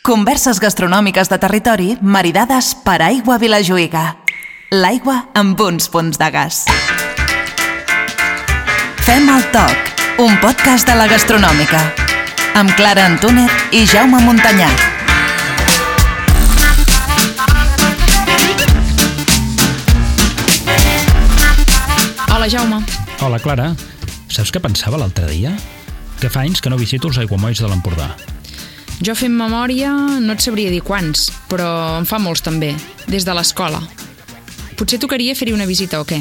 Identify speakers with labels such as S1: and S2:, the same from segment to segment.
S1: Converses gastronòmiques de territori maridades per aigua Vilajuïga. L'aigua amb uns punts de gas. Fem el toc, un podcast de la gastronòmica. Amb Clara Antúnez i Jaume Montanyà.
S2: Hola, Jaume.
S3: Hola, Clara. Saps què pensava l'altre dia? Que fa anys que no visito els aiguamolls de l'Empordà.
S2: Jo fent memòria no et sabria dir quants, però en fa molts també, des de l'escola. Potser tocaria fer-hi una visita o què?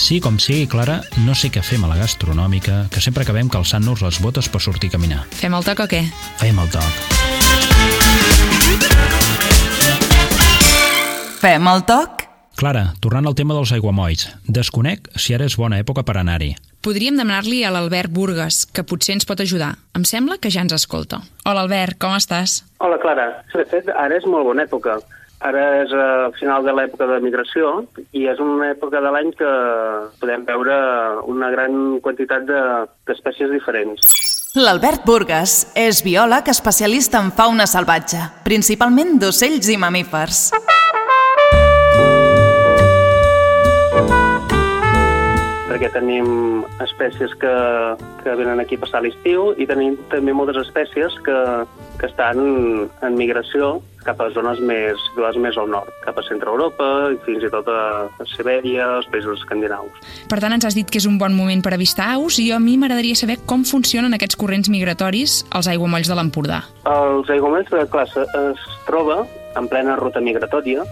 S3: Sí, com sigui, Clara, no sé què fem a la gastronòmica, que sempre acabem calçant-nos les botes per sortir a caminar.
S2: Fem el toc o què?
S3: Fem el toc.
S1: Fem el toc?
S3: Clara, tornant al tema dels aiguamolls, desconec si ara és bona època per anar-hi.
S2: Podríem demanar-li a l'Albert Burgues, que potser ens pot ajudar. Em sembla que ja ens escolta. Hola, Albert, com estàs?
S4: Hola, Clara. De fet, ara és molt bona època. Ara és a final de l'època de migració i és una època de l'any que podem veure una gran quantitat de- d'espècies diferents.
S1: L'Albert Burgas és biòleg especialista en fauna salvatge, principalment d'ocells i mamífers.
S4: Perquè tenim espècies que, que venen aquí a passar l'estiu i tenim també moltes espècies que, que estan en migració cap a zones més, zones més al nord, cap a centre Europa i fins i tot a, Sibèria, als països escandinaus.
S2: Per tant, ens has dit que és un bon moment per avistar aus i a mi m'agradaria saber com funcionen aquests corrents migratoris als aiguamolls de l'Empordà.
S4: Els aiguamolls de classe es troba en plena ruta migratòria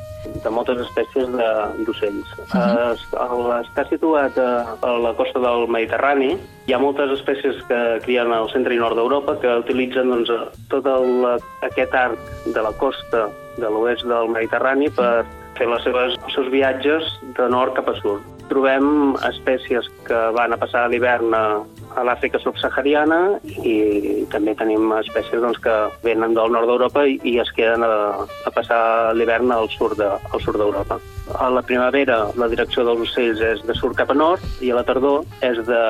S4: de moltes espècies de- d'ocells. Uh -huh. es, el- està situat a, a la costa del Mediterrani. Hi ha moltes espècies que crien al centre i nord d'Europa que utilitzen doncs, tot el, aquest arc de la costa de l'oest del Mediterrani per fer les seves, els seus viatges de nord cap a sud. Trobem espècies que van a passar l'hivern a, a l'Àfrica subsahariana i també tenim espècies doncs, que venen del nord d'Europa i, i es queden a, a passar l'hivern al sud de- al sud d'Europa. A la primavera la direcció dels ocells és de sud cap a nord i a la tardor és de,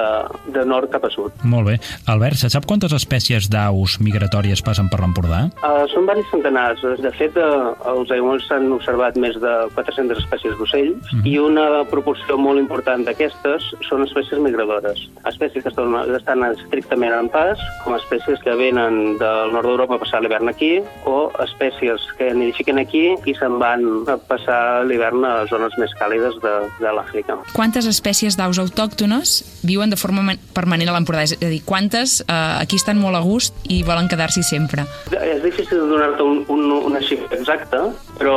S4: de nord cap a sud.
S3: Molt bé. Albert, se sap quantes espècies d'aus migratòries passen per l'Empordà?
S4: Uh, són varis centenars. De fet, uh, els aiguamolls s'han observat més de 400 espècies d'ocells
S3: Mhm.
S4: i una proporció molt important d'aquestes són espècies migradores. Espècies que estan, estrictament en pas, com espècies que venen del nord d'Europa a passar l'hivern aquí, o espècies que nidifiquen aquí i se'n van a passar l'hivern a zones més càlides de, de l'Àfrica.
S2: Quantes espècies d'aus autòctones viuen de forma man- permanent a l'Empordà? És a dir, quantes eh, aquí estan molt a gust i volen quedar-s'hi sempre?
S4: És difícil donar-te un, un, una xifra exacta, però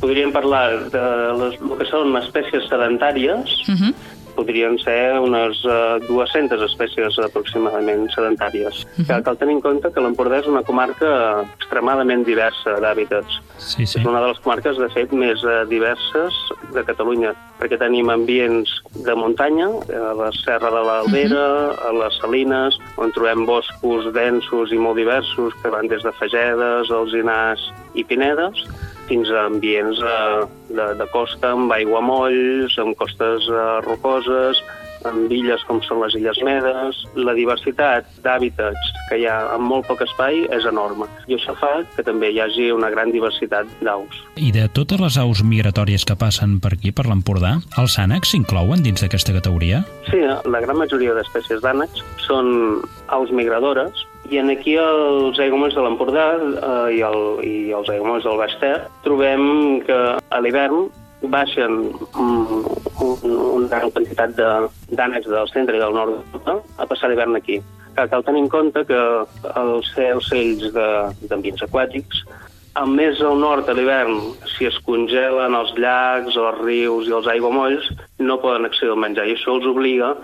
S4: podríem parlar de les, el que són espècies sedentàries,
S2: Uh -huh.
S4: Podrien ser unes uh, 200 espècies aproximadament sedentàries. Uh -huh. Cal tenir en compte que l'Empordà és una comarca extremadament diversa d'hàbitats.
S3: Sí, sí.
S4: És una de les comarques, de fet, més eh, diverses de Catalunya, perquè tenim ambients de muntanya, a la Serra de l'Albera, a les Salines, on trobem boscos densos i molt diversos que van des de fagedes, alzinars i pinedes, fins a ambients eh, de, de costa amb aiguamolls, amb costes eh, rocoses, amb illes com són les Illes Medes. La diversitat d'hàbitats que hi ha en molt poc espai és enorme. I això fa que també hi hagi una gran diversitat d'aus.
S3: I de totes les aus migratòries que passen per aquí, per l'Empordà, els ànecs s'inclouen dins d'aquesta categoria?
S4: Sí, la gran majoria d'espècies d'ànecs són aus migradores i en aquí els aiguamolls de l'Empordà eh, i, el, i els aiguamolls del Baix Ter trobem que a l'hivern baixen mm, un, una gran quantitat de- d'ànecs del centre i del nord d'Europa a passar l'hivern aquí. Cal, cal tenir en compte que els ocells de- d'ambients aquàtics amb més al nord a l'hivern, si es congelen els llacs, els rius i els aiguamolls, no poden accedir al menjar i això els obliga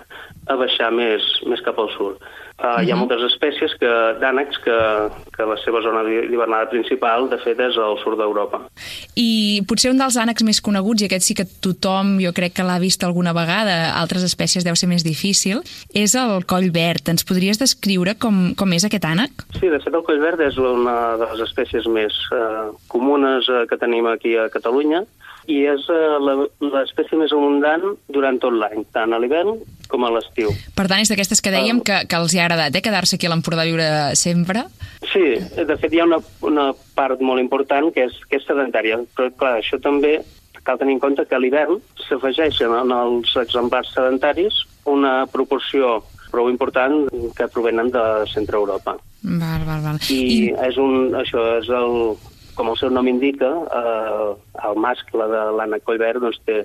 S4: a baixar més, més cap al sud. Uh, Hi ha moltes espècies que d'ànecs que, que la seva zona d'hivernada principal, de fet, és al sud d'Europa.
S2: I potser un dels ànecs més coneguts, i aquest sí que tothom jo crec que l'ha vist alguna vegada, altres espècies deu ser més difícil, és el coll verd. Ens podries descriure com, com és aquest ànec?
S4: Sí, de fet, el coll verd és una de les espècies més eh, comunes eh, que tenim aquí a Catalunya i és la- l'espècie més abundant durant tot l'any, tant a l'hivern com a l'estiu.
S5: Per tant, és d'aquestes que dèiem que, que els hi ha agradat, eh, quedar-se aquí a l'Empordà a viure sempre.
S4: Sí, de fet hi ha una, una part molt important que és, que és sedentària, però clar, això també cal tenir en compte que a l'hivern s'afegeixen en els exemplars sedentaris una proporció prou important que provenen de centre Europa.
S5: Val, val, val.
S4: I, és un, això és el, com el seu nom indica, eh, el mascle de l'ànec coll verd doncs té,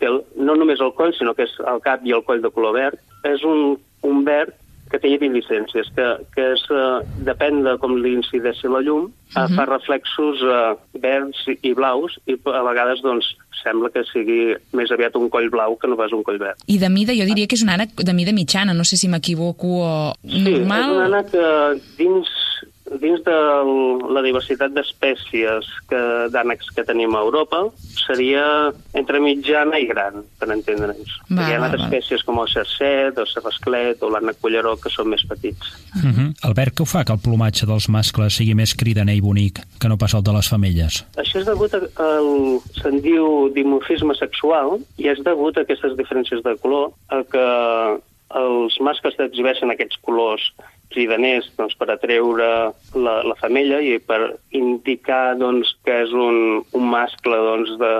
S4: té el, no només el coll, sinó que és el cap i el coll de color verd. És un, un verd que té iridescències, que, que és, eh, depèn de com li incideixi la llum, eh, fa reflexos eh, verds i, blaus i a vegades doncs, sembla que sigui més aviat un coll blau que no pas un coll verd.
S5: I de mida, jo diria que és un ànec de mida mitjana, no sé si m'equivoco o
S4: Sí,
S5: normal.
S4: és un ànec que dins, dins de la diversitat d'espècies que d'ànecs que tenim a Europa seria entre mitjana i gran, per entendre'ns. Hi ha altres espècies com el cercet, el cervesclet o l'ànec collaró que són més petits.
S6: Uh -huh. Albert, què ho fa que el plomatge dels mascles sigui més cridaner i bonic que no pas el de les femelles?
S4: Això és degut a- al... se'n diu dimorfisme sexual i és degut a aquestes diferències de color a que els mascles exhibeixen aquests colors cridaners doncs, per atreure la, la femella i per indicar doncs, que és un, un mascle doncs, de,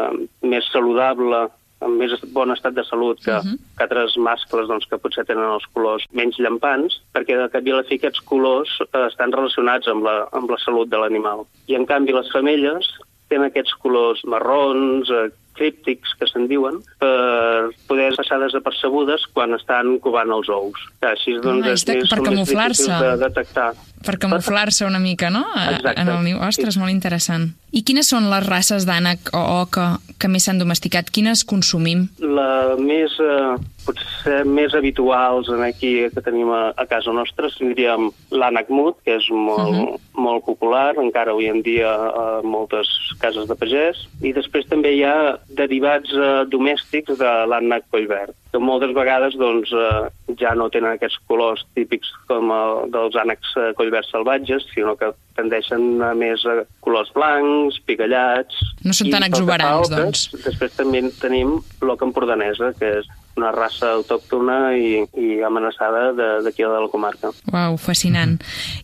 S4: més saludable amb més bon estat de salut que, uh -huh. que altres mascles doncs, que potser tenen els colors menys llampants, perquè de cap i a la fi aquests colors eh, estan relacionats amb la, amb la salut de l'animal. I en canvi les femelles tenen aquests colors marrons, eh, críptics, que se'n diuen, per poder passar desapercebudes quan estan covant els ous. Que així doncs,
S5: Ah, és de-
S4: més-
S5: per camuflar-se.
S4: de detectar.
S5: Per camuflar-se una mica, no?
S4: Exacte.
S5: En el niu. Ostres, molt interessant. I quines són les races d'ànec o oca que més s'han domesticat? Quines consumim?
S4: La més, eh, potser més habituals en aquí que tenim a, a casa nostra diríem l'ànec mut, que és molt, uh -huh. molt popular, encara avui en dia a moltes cases de pagès, i després també hi ha derivats eh, domèstics de l'ànec collverd, que moltes vegades doncs, eh, ja no tenen aquests colors típics com el dels ànecs eh, collverds salvatges, sinó que tendeixen a més a colors blancs, pigallats...
S5: No són tan exuberants,
S4: oques,
S5: doncs.
S4: Després també tenim l'oca empordanesa, que és una raça autòctona i, i amenaçada de- d'aquí de, la comarca.
S5: Uau, fascinant.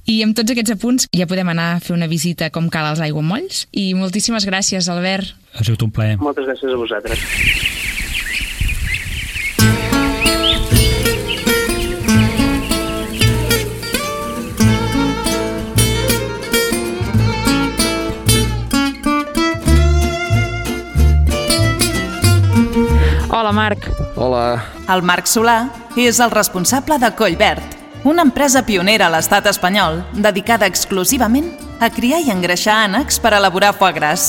S5: I amb tots aquests apunts ja podem anar a fer una visita com cal als aiguamolls. I moltíssimes gràcies, Albert.
S6: Ha sigut un plaer.
S4: Moltes gràcies a vosaltres.
S5: Hola, Marc.
S7: Hola.
S1: El Marc Solà és el responsable de Collverd, una empresa pionera a l'estat espanyol dedicada exclusivament a criar i engreixar ànecs per elaborar foie gras.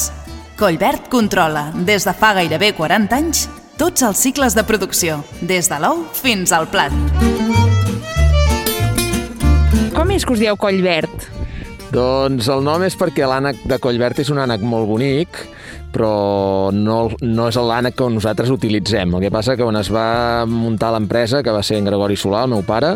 S1: Collverd controla, des de fa gairebé 40 anys, tots els cicles de producció, des de l'ou fins al plat.
S5: Com és que us dieu Collverd?
S7: Doncs el nom és perquè l'ànec de Collverd és un ànec molt bonic, però no, no és l'ànec que nosaltres utilitzem. El que passa que quan es va muntar l'empresa, que va ser en Gregori Solà, el meu pare,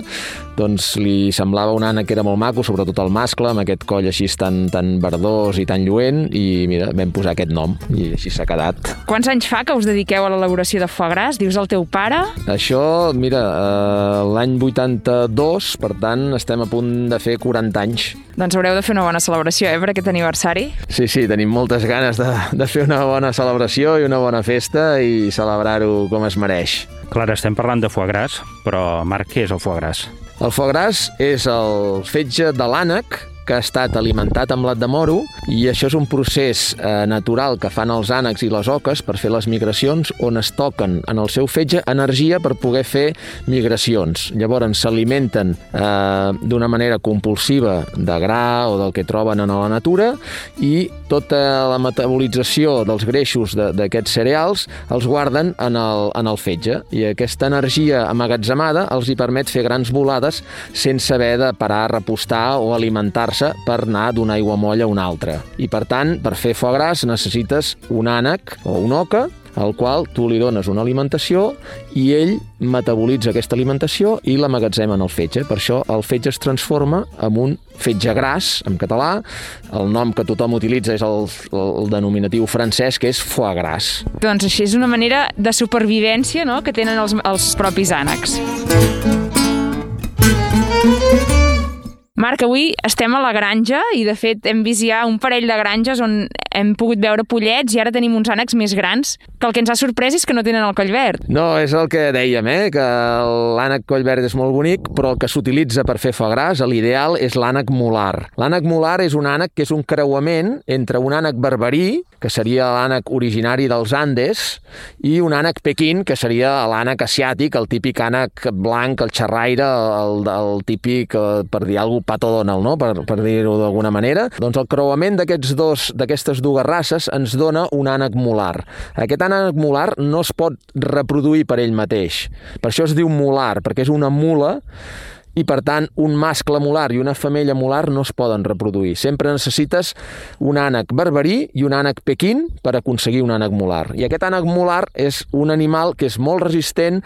S7: doncs li semblava un ànec que era molt maco, sobretot el mascle, amb aquest coll així tan, tan verdós i tan lluent, i mira, vam posar aquest nom, i així s'ha quedat.
S2: Quants anys fa que us dediqueu a l'elaboració de foie gras? Dius el teu pare?
S7: Això, mira, eh, l'any 82, per tant, estem a punt de fer 40 anys.
S2: Doncs haureu de fer una bona celebració, eh, per aquest aniversari.
S7: Sí, sí, tenim moltes ganes de, de fer una bona celebració i una bona festa i celebrar-ho com es mereix.
S3: Clar, estem parlant de foie gras, però Marc, què és el foie gras?
S7: El foie gras és el fetge de l'ànec que ha estat alimentat amb blat de moro i això és un procés eh, natural que fan els ànecs i les oques per fer les migracions on es toquen en el seu fetge energia per poder fer migracions. Llavors s'alimenten eh, d'una manera compulsiva de gra o del que troben en la natura i tota la metabolització dels greixos d'aquests cereals els guarden en el, en el fetge i aquesta energia amagatzemada els hi permet fer grans volades sense haver de parar a repostar o alimentar-se per anar d'una aigua molla a una altra. I per tant, per fer foie gras necessites un ànec o una oca al qual tu li dones una alimentació i ell metabolitza aquesta alimentació i l'amagatzema en el fetge. Per això el fetge es transforma en un fetge gras, en català. El nom que tothom utilitza és el, el denominatiu francès, que és foie gras.
S2: Doncs així és una manera de supervivència no?, que tenen els, els propis ànecs. Marc, avui estem a la granja i, de fet, hem vist ja un parell de granges on hem pogut veure pollets i ara tenim uns ànecs més grans, que el que ens ha sorprès és que no tenen el coll verd.
S7: No, és el que dèiem, eh? que l'ànec coll verd és molt bonic, però el que s'utilitza per fer foie gras, l'ideal, és l'ànec molar. L'ànec molar és un ànec que és un creuament entre un ànec barberí, que seria l'ànec originari dels Andes, i un ànec pequín, que seria l'ànec asiàtic, el típic ànec blanc, el xerraire, el, el típic, eh, per dir alguna Pato Donald, no? per, per dir-ho d'alguna manera. Doncs el creuament d'aquests dos d'aquestes dues races ens dona un ànec molar. Aquest ànec molar no es pot reproduir per ell mateix. Per això es diu molar, perquè és una mula i per tant un mascle molar i una femella molar no es poden reproduir. Sempre necessites un ànec barberí i un ànec pequín per aconseguir un ànec molar. I aquest ànec molar és un animal que és molt resistent,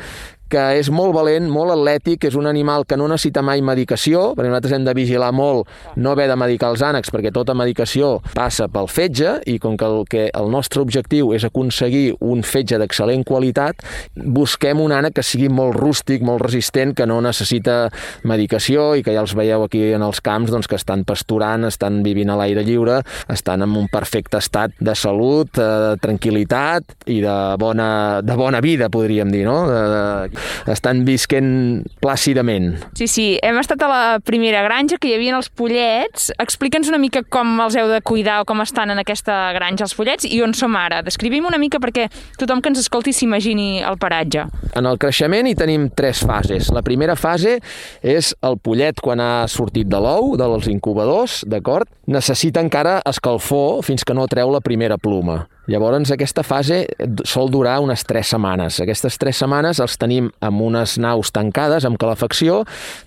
S7: que és molt valent, molt atlètic, és un animal que no necessita mai medicació, perquè nosaltres hem de vigilar molt no haver de medicar els ànecs, perquè tota medicació passa pel fetge, i com que el, que el nostre objectiu és aconseguir un fetge d'excel·lent qualitat, busquem un ànec que sigui molt rústic, molt resistent, que no necessita medicació i que ja els veieu aquí en els camps doncs, que estan pasturant, estan vivint a l'aire lliure, estan en un perfecte estat de salut, eh, de tranquil·litat i de bona, de bona vida, podríem dir, no? De, de, estan visquent plàcidament.
S2: Sí, sí, hem estat a la primera granja, que hi havia els pollets. Explica'ns una mica com els heu de cuidar o com estan en aquesta granja els pollets i on som ara. Descrivim una mica perquè tothom que ens escolti s'imagini el paratge.
S7: En el creixement hi tenim tres fases. La primera fase és el pollet quan ha sortit de l'ou, dels incubadors, d'acord? Necessita encara escalfor fins que no treu la primera pluma. Llavors, aquesta fase sol durar unes 3 setmanes. Aquestes 3 setmanes els tenim amb unes naus tancades, amb calefacció,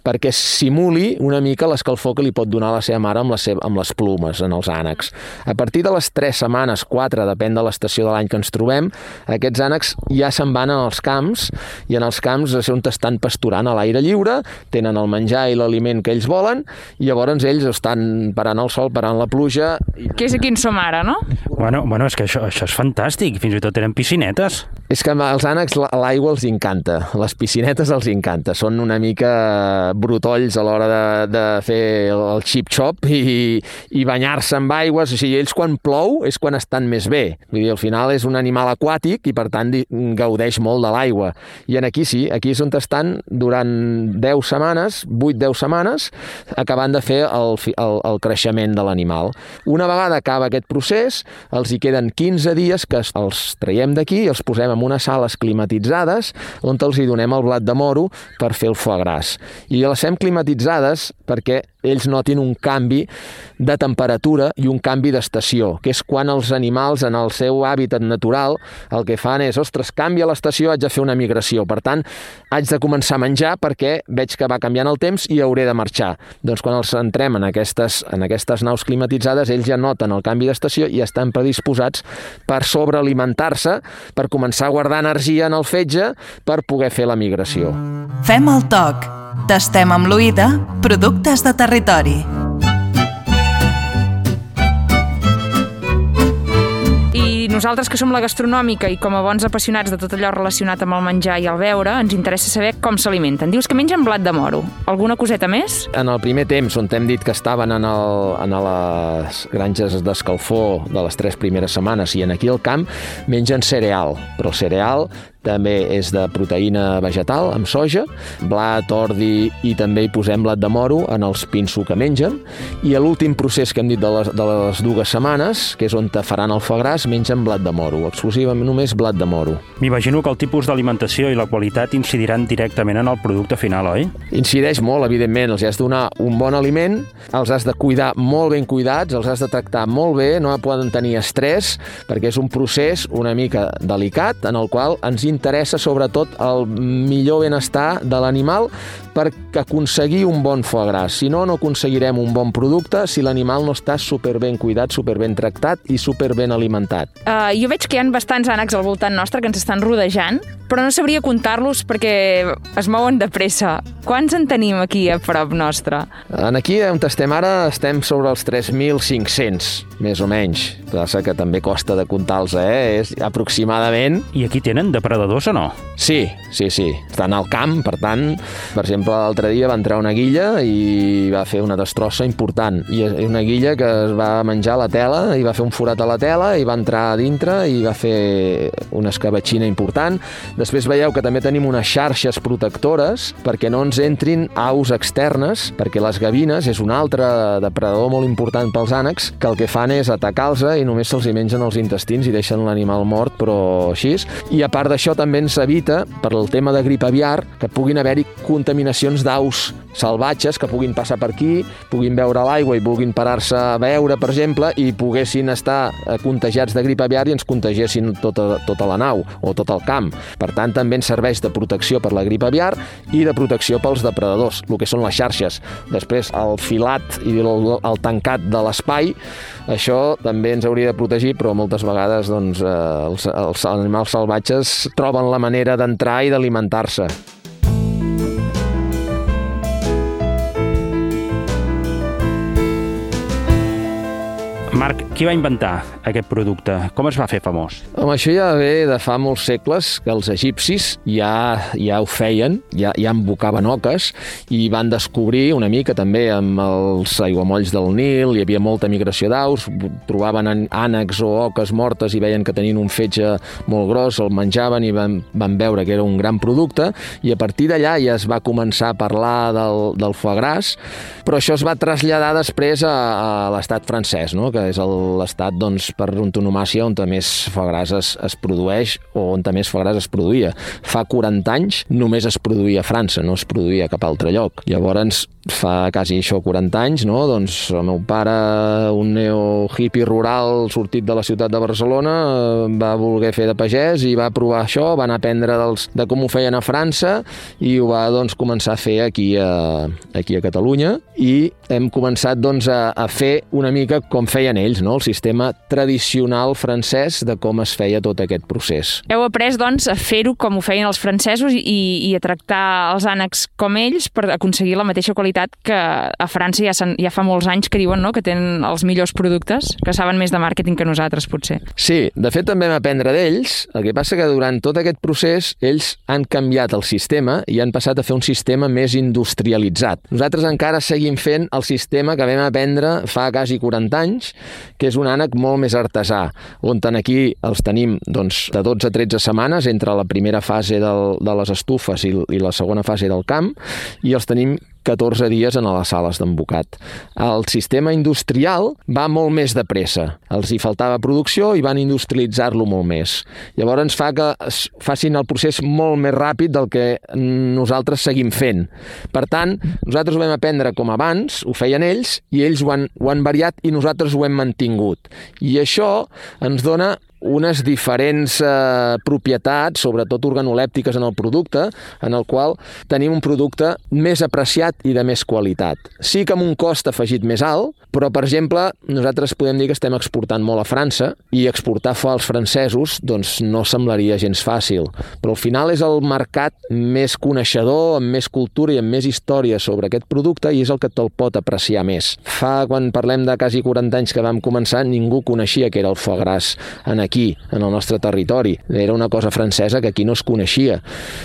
S7: perquè simuli una mica l'escalfor que li pot donar la seva mare amb, la seva, amb les plumes en els ànecs. A partir de les 3 setmanes, 4, depèn de l'estació de l'any que ens trobem, aquests ànecs ja se'n van als camps, i en els camps és on estan pasturant a l'aire lliure, tenen el menjar i l'aliment que ells volen, i llavors ells estan parant el sol, parant la pluja...
S2: I... Que és aquí on som ara, no?
S3: Bueno, bueno és que això, això és fantàstic, fins i tot tenen piscinetes.
S7: És que als ànecs l'aigua els encanta, les piscinetes els encanta, són una mica brutolls a l'hora de, de fer el xip-xop i, i banyar-se amb aigües, o sigui, ells quan plou és quan estan més bé, vull dir, al final és un animal aquàtic i per tant gaudeix molt de l'aigua. I en aquí sí, aquí és on estan durant 10 setmanes, 8-10 setmanes, acabant de fer el, el, el creixement de l'animal. Una vegada acaba aquest procés, els hi queden 15 dies que els traiem d'aquí i els posem en unes sales climatitzades on els hi donem el blat de moro per fer el foie gras. I les fem climatitzades perquè ells notin un canvi de temperatura i un canvi d'estació, que és quan els animals en el seu hàbitat natural el que fan és, ostres, canvia l'estació, haig de fer una migració, per tant, haig de començar a menjar perquè veig que va canviant el temps i hauré de marxar. Doncs quan els entrem en aquestes, en aquestes naus climatitzades, ells ja noten el canvi d'estació i estan predisposats per sobrealimentar-se, per començar a guardar energia en el fetge per poder fer la migració.
S1: Fem el toc Tastem amb l'oïda productes de territori.
S2: I nosaltres que som la gastronòmica i com a bons apassionats de tot allò relacionat amb el menjar i el beure, ens interessa saber com s'alimenten. Dius que mengen blat de moro. Alguna coseta més?
S7: En el primer temps, on hem dit que estaven en, el, en les granges d'escalfor de les tres primeres setmanes i en aquí al camp, mengen cereal. Però el cereal també és de proteïna vegetal, amb soja, blat, ordi i també hi posem blat de moro en els pinso que mengen. I a l'últim procés que hem dit de les, de les dues setmanes, que és on te faran el foie gras, mengen blat de moro, exclusivament només blat de moro.
S3: M'imagino que el tipus d'alimentació i la qualitat incidiran directament en el producte final, oi?
S7: Incideix molt, evidentment. Els has de donar un bon aliment, els has de cuidar molt ben cuidats, els has de tractar molt bé, no poden tenir estrès, perquè és un procés una mica delicat en el qual ens interessa sobretot el millor benestar de l'animal per aconseguir un bon foie gras. Si no, no aconseguirem un bon producte si l'animal no està superben cuidat, superben tractat i superben alimentat.
S2: Uh, jo veig que hi ha bastants ànecs al voltant nostre que ens estan rodejant, però no sabria comptar-los perquè es mouen de pressa. Quants en tenim aquí a prop nostre?
S7: En aquí on estem ara estem sobre els 3.500, més o menys. Passa que també costa de comptar-los, eh? És aproximadament...
S3: I aquí tenen depredadors o no?
S7: Sí, sí, sí. Estan al camp, per tant, per exemple, l'altre dia va entrar una guilla i va fer una destrossa important. I és una guilla que es va menjar la tela i va fer un forat a la tela i va entrar a dintre i va fer una escabatxina important. Després veieu que també tenim unes xarxes protectores perquè no ens entrin aus externes, perquè les gavines és un altre depredador molt important pels ànecs, que el que fan és atacar-los i només se'ls hi mengen els intestins i deixen l'animal mort, però així. I a part d'això també ens evita, per el tema de grip aviar, que puguin haver-hi contaminacions d'aus salvatges que puguin passar per aquí, puguin veure l'aigua i vulguin parar-se a veure, per exemple, i poguessin estar eh, contagiats de grip aviar i ens contagiessin tota, tota la nau o tot el camp. Per tant, també ens serveix de protecció per la grip aviar i de protecció pels depredadors, el que són les xarxes. Després, el filat i el, el tancat de l'espai, això també ens hauria de protegir, però moltes vegades doncs, eh, els, els animals salvatges troben la manera d'entrar i d'alimentar-se.
S3: Marc, qui va inventar aquest producte? Com es va fer famós?
S7: Home, això ja ve de fa molts segles, que els egipcis ja, ja ho feien, ja, ja embocaven oques, i van descobrir una mica també amb els aiguamolls del Nil, hi havia molta migració d'aus, trobaven ànecs o oques mortes i veien que tenien un fetge molt gros, el menjaven i van, van veure que era un gran producte, i a partir d'allà ja es va començar a parlar del, del foie gras, però això es va traslladar després a, a l'estat francès, no? que és l'estat doncs, per antonomàcia on més foie gras es, es produeix o on més foie gras es produïa. Fa 40 anys només es produïa a França, no es produïa a cap altre lloc. Llavors, fa quasi això 40 anys, no? doncs el meu pare, un neo-hippie rural sortit de la ciutat de Barcelona, va voler fer de pagès i va provar això, va anar a aprendre dels, de com ho feien a França i ho va doncs, començar a fer aquí a, aquí a Catalunya i hem començat doncs, a, a fer una mica com feien ells, no? el sistema tradicional francès de com es feia tot aquest procés.
S2: Heu après doncs, a fer-ho com ho feien els francesos i, i a tractar els ànecs com ells per aconseguir la mateixa qualitat que a França ja, ja fa molts anys que diuen no? que tenen els millors productes, que saben més de màrqueting que nosaltres, potser.
S7: Sí, de fet també vam aprendre d'ells, el que passa que durant tot aquest procés ells han canviat el sistema i han passat a fer un sistema més industrialitzat. Nosaltres encara seguim fent el sistema que vam aprendre fa quasi 40 anys, que és un ànec molt més artesà, on aquí els tenim doncs, de 12 a 13 setmanes entre la primera fase del, de les estufes i, i la segona fase del camp, i els tenim 14 dies en les sales d'embocat. El sistema industrial va molt més de pressa. Els hi faltava producció i van industrialitzar-lo molt més. Llavors ens fa que facin el procés molt més ràpid del que nosaltres seguim fent. Per tant, nosaltres ho vam aprendre com abans, ho feien ells, i ells ho han, ho han variat i nosaltres ho hem mantingut. I això ens dona unes diferents eh, propietats, sobretot organolèptiques en el producte, en el qual tenim un producte més apreciat i de més qualitat. Sí que amb un cost afegit més alt, però, per exemple, nosaltres podem dir que estem exportant molt a França i exportar fa als francesos doncs, no semblaria gens fàcil. Però al final és el mercat més coneixedor, amb més cultura i amb més història sobre aquest producte i és el que te'l pot apreciar més. Fa, quan parlem de quasi 40 anys que vam començar, ningú coneixia que era el foie gras en aquí, en el nostre territori. Era una cosa francesa que aquí no es coneixia.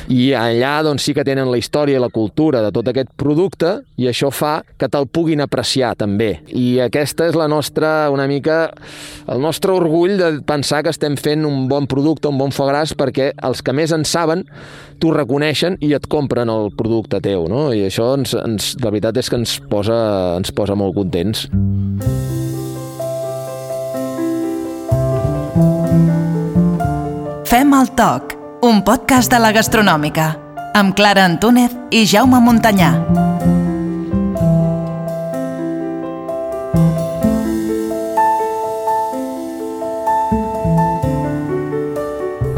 S7: I allà doncs, sí que tenen la història i la cultura de tot aquest producte i això fa que te'l puguin apreciar també i aquesta és la nostra, una mica, el nostre orgull de pensar que estem fent un bon producte, un bon foie gras, perquè els que més en saben t'ho reconeixen i et compren el producte teu, no? I això, ens, ens, la veritat és que ens posa, ens posa molt contents.
S1: Fem el toc, un podcast de la gastronòmica, amb Clara Antúnez i Jaume Montanyà.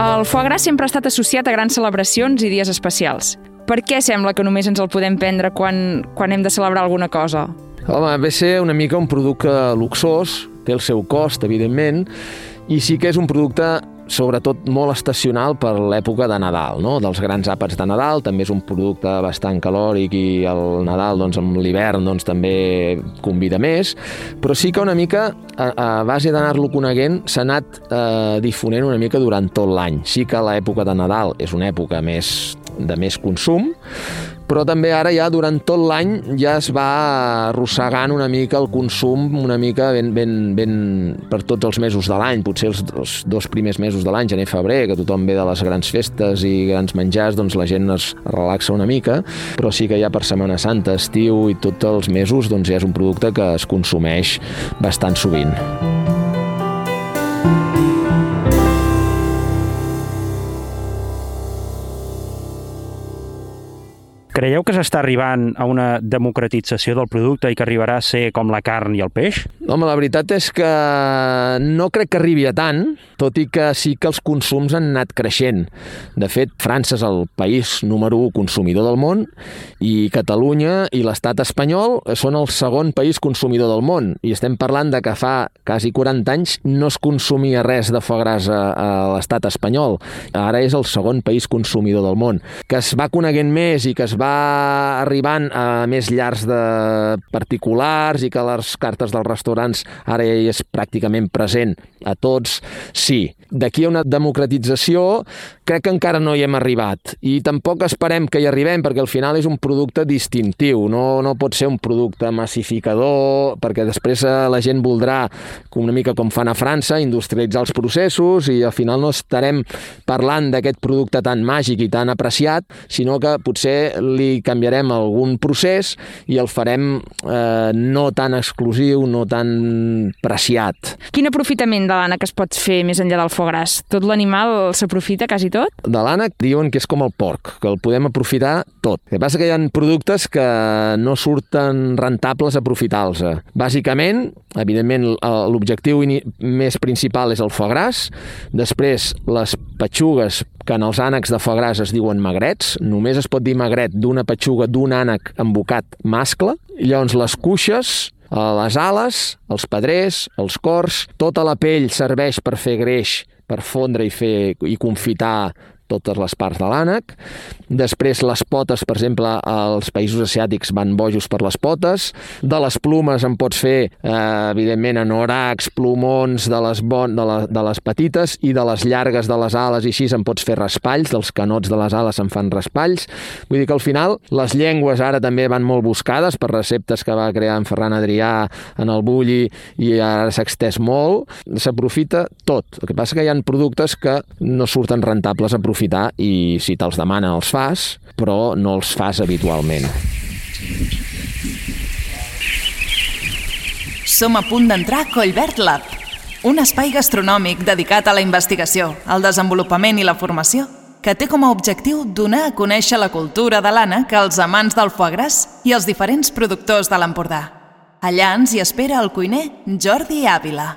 S2: El foie gras sempre ha estat associat a grans celebracions i dies especials. Per què sembla que només ens el podem prendre quan, quan hem de celebrar alguna cosa?
S7: Home, ve ser una mica un producte luxós, té el seu cost, evidentment, i sí que és un producte sobretot molt estacional per l'època de Nadal, no? dels grans àpats de Nadal, també és un producte bastant calòric i el Nadal doncs, amb l'hivern doncs, també convida més, però sí que una mica a, a base d'anar-lo coneguent s'ha anat eh, difonent una mica durant tot l'any. Sí que l'època de Nadal és una època més de més consum, però també ara ja durant tot l'any ja es va arrossegant una mica el consum una mica ben, ben, ben per tots els mesos de l'any, potser els, els dos primers mesos de l'any, gener febrer, que tothom ve de les grans festes i grans menjars, doncs la gent es relaxa una mica, però sí que ja per Setmana Santa, estiu i tots els mesos doncs ja és un producte que es consumeix bastant sovint.
S3: Creieu que s'està arribant a una democratització del producte i que arribarà a ser com la carn i el peix?
S7: Home, la veritat és que no crec que arribi a tant, tot i que sí que els consums han anat creixent. De fet, França és el país número 1 consumidor del món i Catalunya i l'estat espanyol són el segon país consumidor del món. I estem parlant de que fa quasi 40 anys no es consumia res de foie gras a, a l'estat espanyol. Ara és el segon país consumidor del món. Que es va coneguent més i que es va arribant a més llars de particulars i que les cartes dels restaurants ara ja és pràcticament present a tots, sí. D'aquí a una democratització crec que encara no hi hem arribat i tampoc esperem que hi arribem perquè al final és un producte distintiu, no, no pot ser un producte massificador perquè després eh, la gent voldrà, una mica com fan a França, industrialitzar els processos i al final no estarem parlant d'aquest producte tan màgic i tan apreciat, sinó que potser li canviarem algun procés i el farem eh, no tan exclusiu, no tan preciat.
S2: Quin aprofitament de l'ànec es pot fer més enllà del foie gras? Tot l'animal s'aprofita quasi tot?
S7: De l'ànec diuen que és com el porc, que el podem aprofitar tot. El que passa que hi ha productes que no surten rentables aprofitar-los. Bàsicament, evidentment, l'objectiu més principal és el foie gras, després les petxugues que en els ànecs de foie gras es diuen magrets, només es pot dir magret d'una petxuga d'un ànec embocat mascle, llavors les cuixes, les ales, els pedrers, els cors, tota la pell serveix per fer greix, per fondre i fer i confitar totes les parts de l'ànec. Després les potes, per exemple, als països asiàtics van bojos per les potes. De les plumes en pots fer, eh, evidentment, anoracs, plomons de les, bon, de, la, de les petites i de les llargues de les ales i així en pots fer raspalls, dels canots de les ales se'n fan raspalls. Vull dir que al final les llengües ara també van molt buscades per receptes que va crear en Ferran Adrià en el Bulli i ara s'ha extès molt. S'aprofita tot. El que passa que hi ha productes que no surten rentables a aprofitar i si te'ls demana els fas, però no els fas habitualment.
S1: Som a punt d'entrar a Collbert Lab, un espai gastronòmic dedicat a la investigació, al desenvolupament i la formació, que té com a objectiu donar a conèixer la cultura de l'ànec als amants del foie gras i als diferents productors de l'Empordà. Allà ens hi espera el cuiner Jordi Ávila.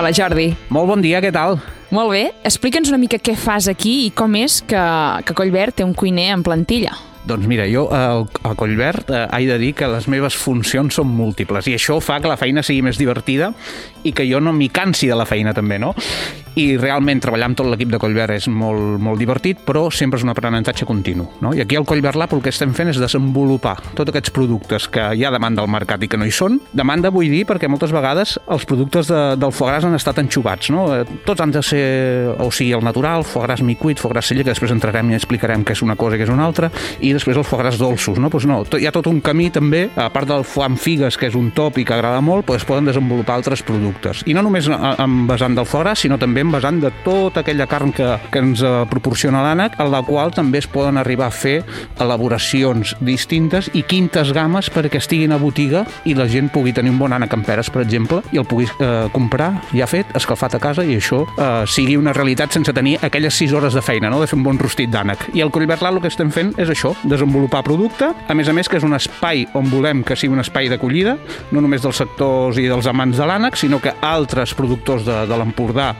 S2: Hola, Jordi.
S8: Molt bon dia, què tal?
S2: Molt bé. Explica'ns una mica què fas aquí i com és que, que Collbert té un cuiner en plantilla.
S8: Doncs mira, jo a, a Collbert eh, he de dir que les meves funcions són múltiples i això fa que la feina sigui més divertida i que jo no m'hi cansi de la feina també, no? I realment treballar amb tot l'equip de Collbert és molt, molt divertit, però sempre és un aprenentatge continu, no? I aquí al Collbert Lab el que estem fent és desenvolupar tots aquests productes que hi ha demanda al mercat i que no hi són. Demanda vull dir perquè moltes vegades els productes de, del foie gras han estat enxubats, no? Eh, tots han de ser, o sigui, el natural, foie gras micuit, foie gras celler, que després entrarem i explicarem què és una cosa i què és una altra, i després els foie gras dolços, no? Pues no, hi ha tot un camí també, a part del foie amb figues, que és un top i que agrada molt, pues poden desenvolupar altres productes. I no només en vessant del foie gras, sinó també també envasant de tota aquella carn que, que ens eh, proporciona l'ànec, en la qual també es poden arribar a fer elaboracions distintes i quintes games perquè estiguin a botiga i la gent pugui tenir un bon ànec amb peres, per exemple, i el pugui eh, comprar ja fet, escalfat a casa i això eh, sigui una realitat sense tenir aquelles 6 hores de feina, no? de fer un bon rostit d'ànec. I al Collverlat el que estem fent és això, desenvolupar producte, a més a més que és un espai on volem que sigui un espai d'acollida, no només dels sectors i dels amants de l'ànec, sinó que altres productors de, de l'Empordà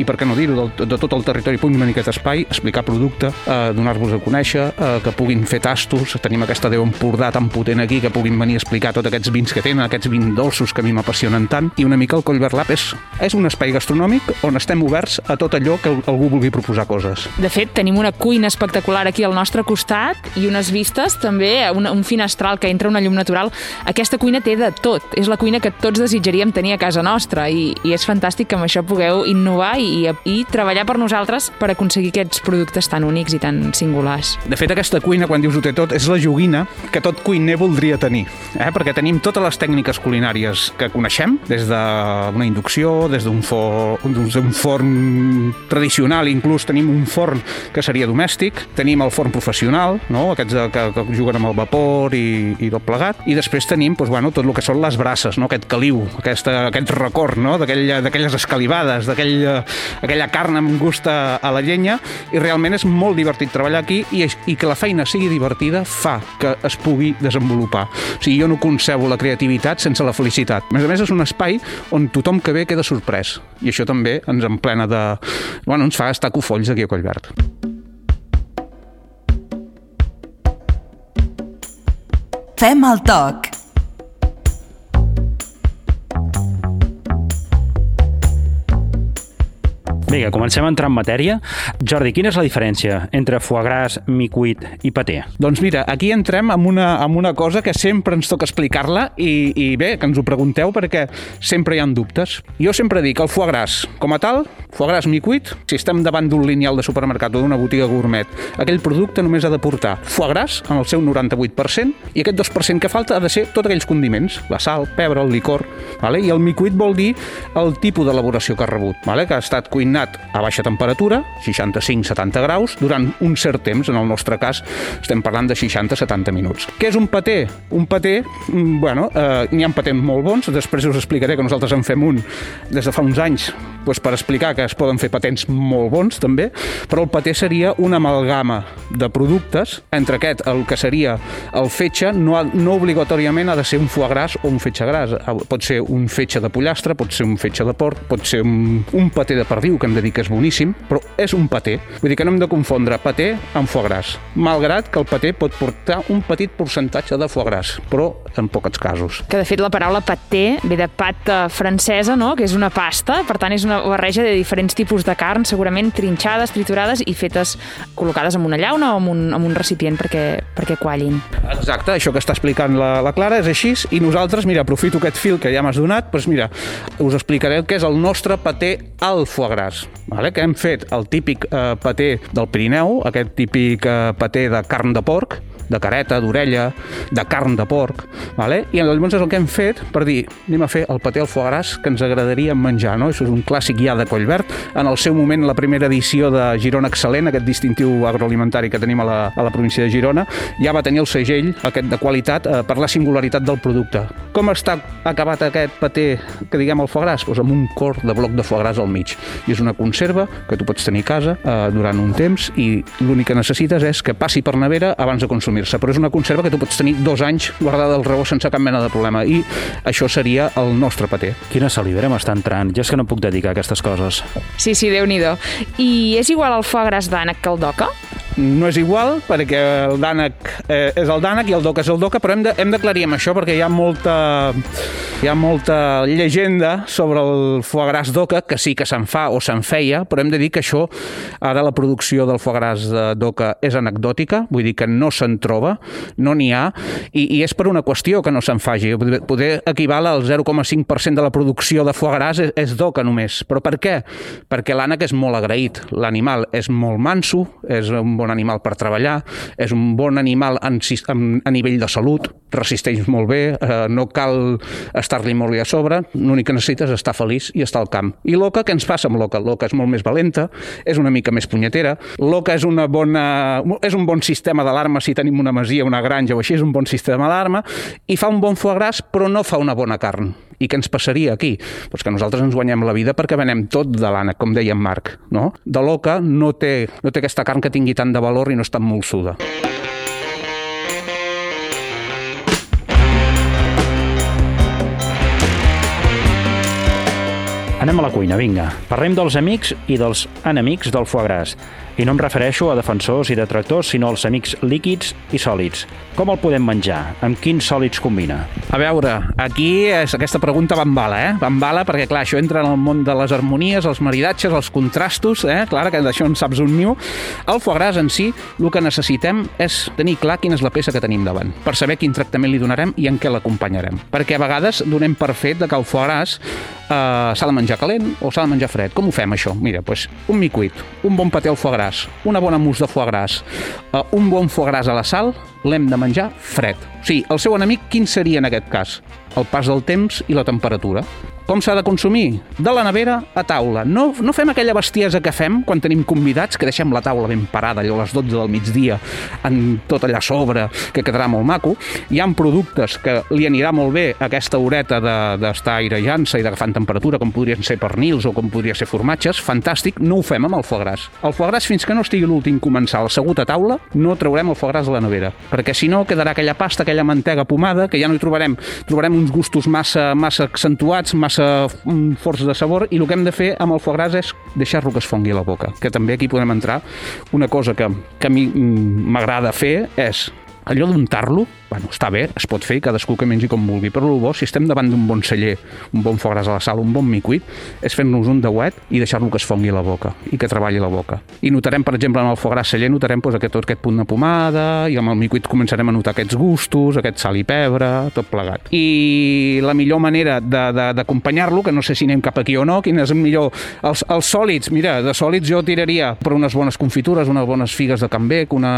S8: i per què no dir-ho, de, de tot el territori puguin venir a aquest espai, explicar producte, eh, donar-vos a conèixer, eh, que puguin fer tastos, tenim aquesta Déu Empordà tan potent aquí que puguin venir a explicar tots aquests vins que tenen, aquests vins dolços que a mi m'apassionen tant, i una mica el Collverd Lab és, és un espai gastronòmic on estem oberts a tot allò que algú vulgui proposar coses.
S2: De fet, tenim una cuina espectacular aquí al nostre costat i unes vistes també, un, un finestral que entra una llum natural. Aquesta cuina té de tot, és la cuina que tots desitjaríem tenir a casa nostra i, i és fantàstic que amb això pugueu innovar i, i treballar per nosaltres per aconseguir aquests productes tan únics i tan singulars.
S8: De fet, aquesta cuina, quan dius ho té tot, és la joguina que tot cuiner voldria tenir, eh? perquè tenim totes les tècniques culinàries que coneixem, des d'una inducció, des d'un forn, un forn tradicional, inclús tenim un forn que seria domèstic, tenim el forn professional, no? aquests que, que juguen amb el vapor i, i tot plegat, i després tenim doncs, bueno, tot el que són les braces, no? aquest caliu, aquesta, aquest record no? d'aquelles escalivades, d'aquella aquella carn amb gust a, a la llenya, i realment és molt divertit treballar aquí i, i que la feina sigui divertida fa que es pugui desenvolupar. O sigui, jo no concebo la creativitat sense la felicitat. A més a més, és un espai on tothom que ve queda sorprès. I això també ens emplena de... Bueno, ens fa estar cofolls aquí a Collverd.
S1: Fem el toc.
S3: Vinga, comencem a entrar en matèria. Jordi, quina és la diferència entre foie gras, micuit i paté?
S8: Doncs mira, aquí entrem amb una, amb una cosa que sempre ens toca explicar-la i, i bé, que ens ho pregunteu perquè sempre hi han dubtes. Jo sempre dic el foie gras, com a tal, foie gras micuit, si estem davant d'un lineal de supermercat o d'una botiga gourmet, aquell producte només ha de portar foie gras en el seu 98% i aquest 2% que falta ha de ser tots aquells condiments, la sal, pebre, el licor, vale? i el micuit vol dir el tipus d'elaboració que ha rebut, vale? que ha estat cuinat cuinat a baixa temperatura, 65-70 graus, durant un cert temps, en el nostre cas estem parlant de 60-70 minuts. Què és un paté? Un paté, mm, bueno, eh, n'hi ha patents molt bons, després us explicaré que nosaltres en fem un des de fa uns anys doncs per explicar que es poden fer patents molt bons també, però el paté seria una amalgama de productes, entre aquest el que seria el fetge, no, ha, no obligatòriament ha de ser un foie gras o un fetge gras, pot ser un fetge de pollastre, pot ser un fetge de porc, pot ser un, un paté de perdiu, que hem de dir que és boníssim, però és un paté. Vull dir que no hem de confondre paté amb foie gras, malgrat que el paté pot portar un petit percentatge de foie gras, però en pocs casos.
S2: Que de fet la paraula paté ve de pata francesa, no? que és una pasta, per tant és una barreja de diferents tipus de carn, segurament trinxades, triturades i fetes col·locades en una llauna o en un, en un recipient perquè, perquè quallin.
S8: Exacte, això que està explicant la, la Clara és així i nosaltres, mira, aprofito aquest fil que ja m'has donat, doncs mira, us explicaré el que és el nostre paté al foie gras vale? que hem fet el típic eh, paté del Pirineu, aquest típic eh, paté de carn de porc, de careta, d'orella, de carn de porc, vale? i llavors és el que hem fet per dir, anem a fer el paté al foie gras que ens agradaria menjar, no? Això és un clàssic ja de Collverd. En el seu moment, la primera edició de Girona Excel·lent, aquest distintiu agroalimentari que tenim a la, a la província de Girona, ja va tenir el segell aquest de qualitat eh, per la singularitat del producte. Com està acabat aquest paté que diguem el foie gras? Pues amb un cor de bloc de foie gras al mig. I és una conserva que tu pots tenir a casa eh, durant un temps i l'únic que necessites és que passi per nevera abans de consumir consumir-se, però és una conserva que tu pots tenir dos anys guardada al raó sense cap mena de problema i això seria el nostre paté.
S3: Quina salivera m'està entrant, jo és que no puc dedicar a aquestes coses.
S2: Sí, sí, déu nhi I és igual el foie gras d'ànec que el d'oca?
S8: No és igual perquè el dànec eh, és el dànec i el doca és el doca, però hem d'aclarir amb això perquè hi ha molta, hi ha molta llegenda sobre el foie gras d'oca, que sí que se'n fa o se'n feia, però hem de dir que això, ara la producció del foie gras d'oca és anecdòtica, vull dir que no se'n troba, no n'hi ha, i, i és per una qüestió que no se'n faci. Poder equival al 0,5% de la producció de foie gras és, és d'oca només. Però per què? Perquè l'ànec és molt agraït. L'animal és molt manso, és un bon animal per treballar, és un bon animal en, en, a nivell de salut, resisteix molt bé, eh, no cal estar-li molt a sobre, l'únic que necessites és estar feliç i estar al camp. I l'oca, què ens passa amb l'oca? L'oca és molt més valenta, és una mica més punyetera, l'oca és, una bona, és un bon sistema d'alarma si tenim una masia, una granja o així, és un bon sistema d'alarma, i fa un bon foie gras, però no fa una bona carn. I què ens passaria aquí? Pues que nosaltres ens guanyem la vida perquè venem tot de l'ànec, com deia en Marc. No? De l'oca no té, no té aquesta carn que tingui tant de valor i no està molt suda.
S6: Anem a la cuina, vinga. Parlem dels amics i dels enemics del foie gras. I no em refereixo a defensors i detractors, sinó als amics líquids i sòlids. Com el podem menjar? Amb quins sòlids combina?
S8: A veure, aquí és, aquesta pregunta va en bala, eh? Va en bala perquè, clar, això entra en el món de les harmonies, els maridatges, els contrastos, eh? Clar, que d'això en saps un niu. El foie gras en si, el que necessitem és tenir clar quina és la peça que tenim davant, per saber quin tractament li donarem i en què l'acompanyarem. Perquè a vegades donem per fet que el foie gras eh, s'ha de menjar calent o s'ha de menjar fred. Com ho fem, això? Mira, doncs, un micuit, un bon paté al foie gras, una bona mousse de foie gras, eh, un bon foie gras a la sal, l'hem de menjar fred. O sigui, el seu enemic quin seria en aquest cas? El pas del temps i la temperatura. Com s'ha de consumir? De la nevera a taula. No, no fem aquella bestiesa que fem quan tenim convidats, que deixem la taula ben parada allò a les 12 del migdia, en tot allà sobre, que quedarà molt maco. Hi ha productes que li anirà molt bé aquesta horeta d'estar de, airejant-se i d'agafant temperatura, com podrien ser pernils o com podria ser formatges. Fantàstic, no ho fem amb el foie gras. El foie gras, fins que no estigui l'últim comensal assegut a taula, no traurem el foie gras de la nevera, perquè si no quedarà aquella pasta, aquella mantega pomada, que ja no hi trobarem. Trobarem uns gustos massa, massa accentuats, massa forts de sabor i el que hem de fer amb el foie gras és deixar-lo que es fongui a la boca, que també aquí podem entrar. Una cosa que, que a mi m'agrada fer és allò d'untar-lo, bueno, està bé, es pot fer, cadascú que mengi com vulgui, però el bo, si estem davant d'un bon celler, un bon foie gras a la sal, un bon micuit, és fer-nos un deuet i deixar-lo que es fongui la boca i que treballi la boca. I notarem, per exemple, en el foie gras celler, notarem doncs, aquest, tot aquest punt de pomada i amb el micuit començarem a notar aquests gustos, aquest sal i pebre, tot plegat. I la millor manera d'acompanyar-lo, que no sé si anem cap aquí o no, quin és el millor... Els, els sòlids, mira, de sòlids jo tiraria per unes bones confitures, unes bones figues de Canbec, una...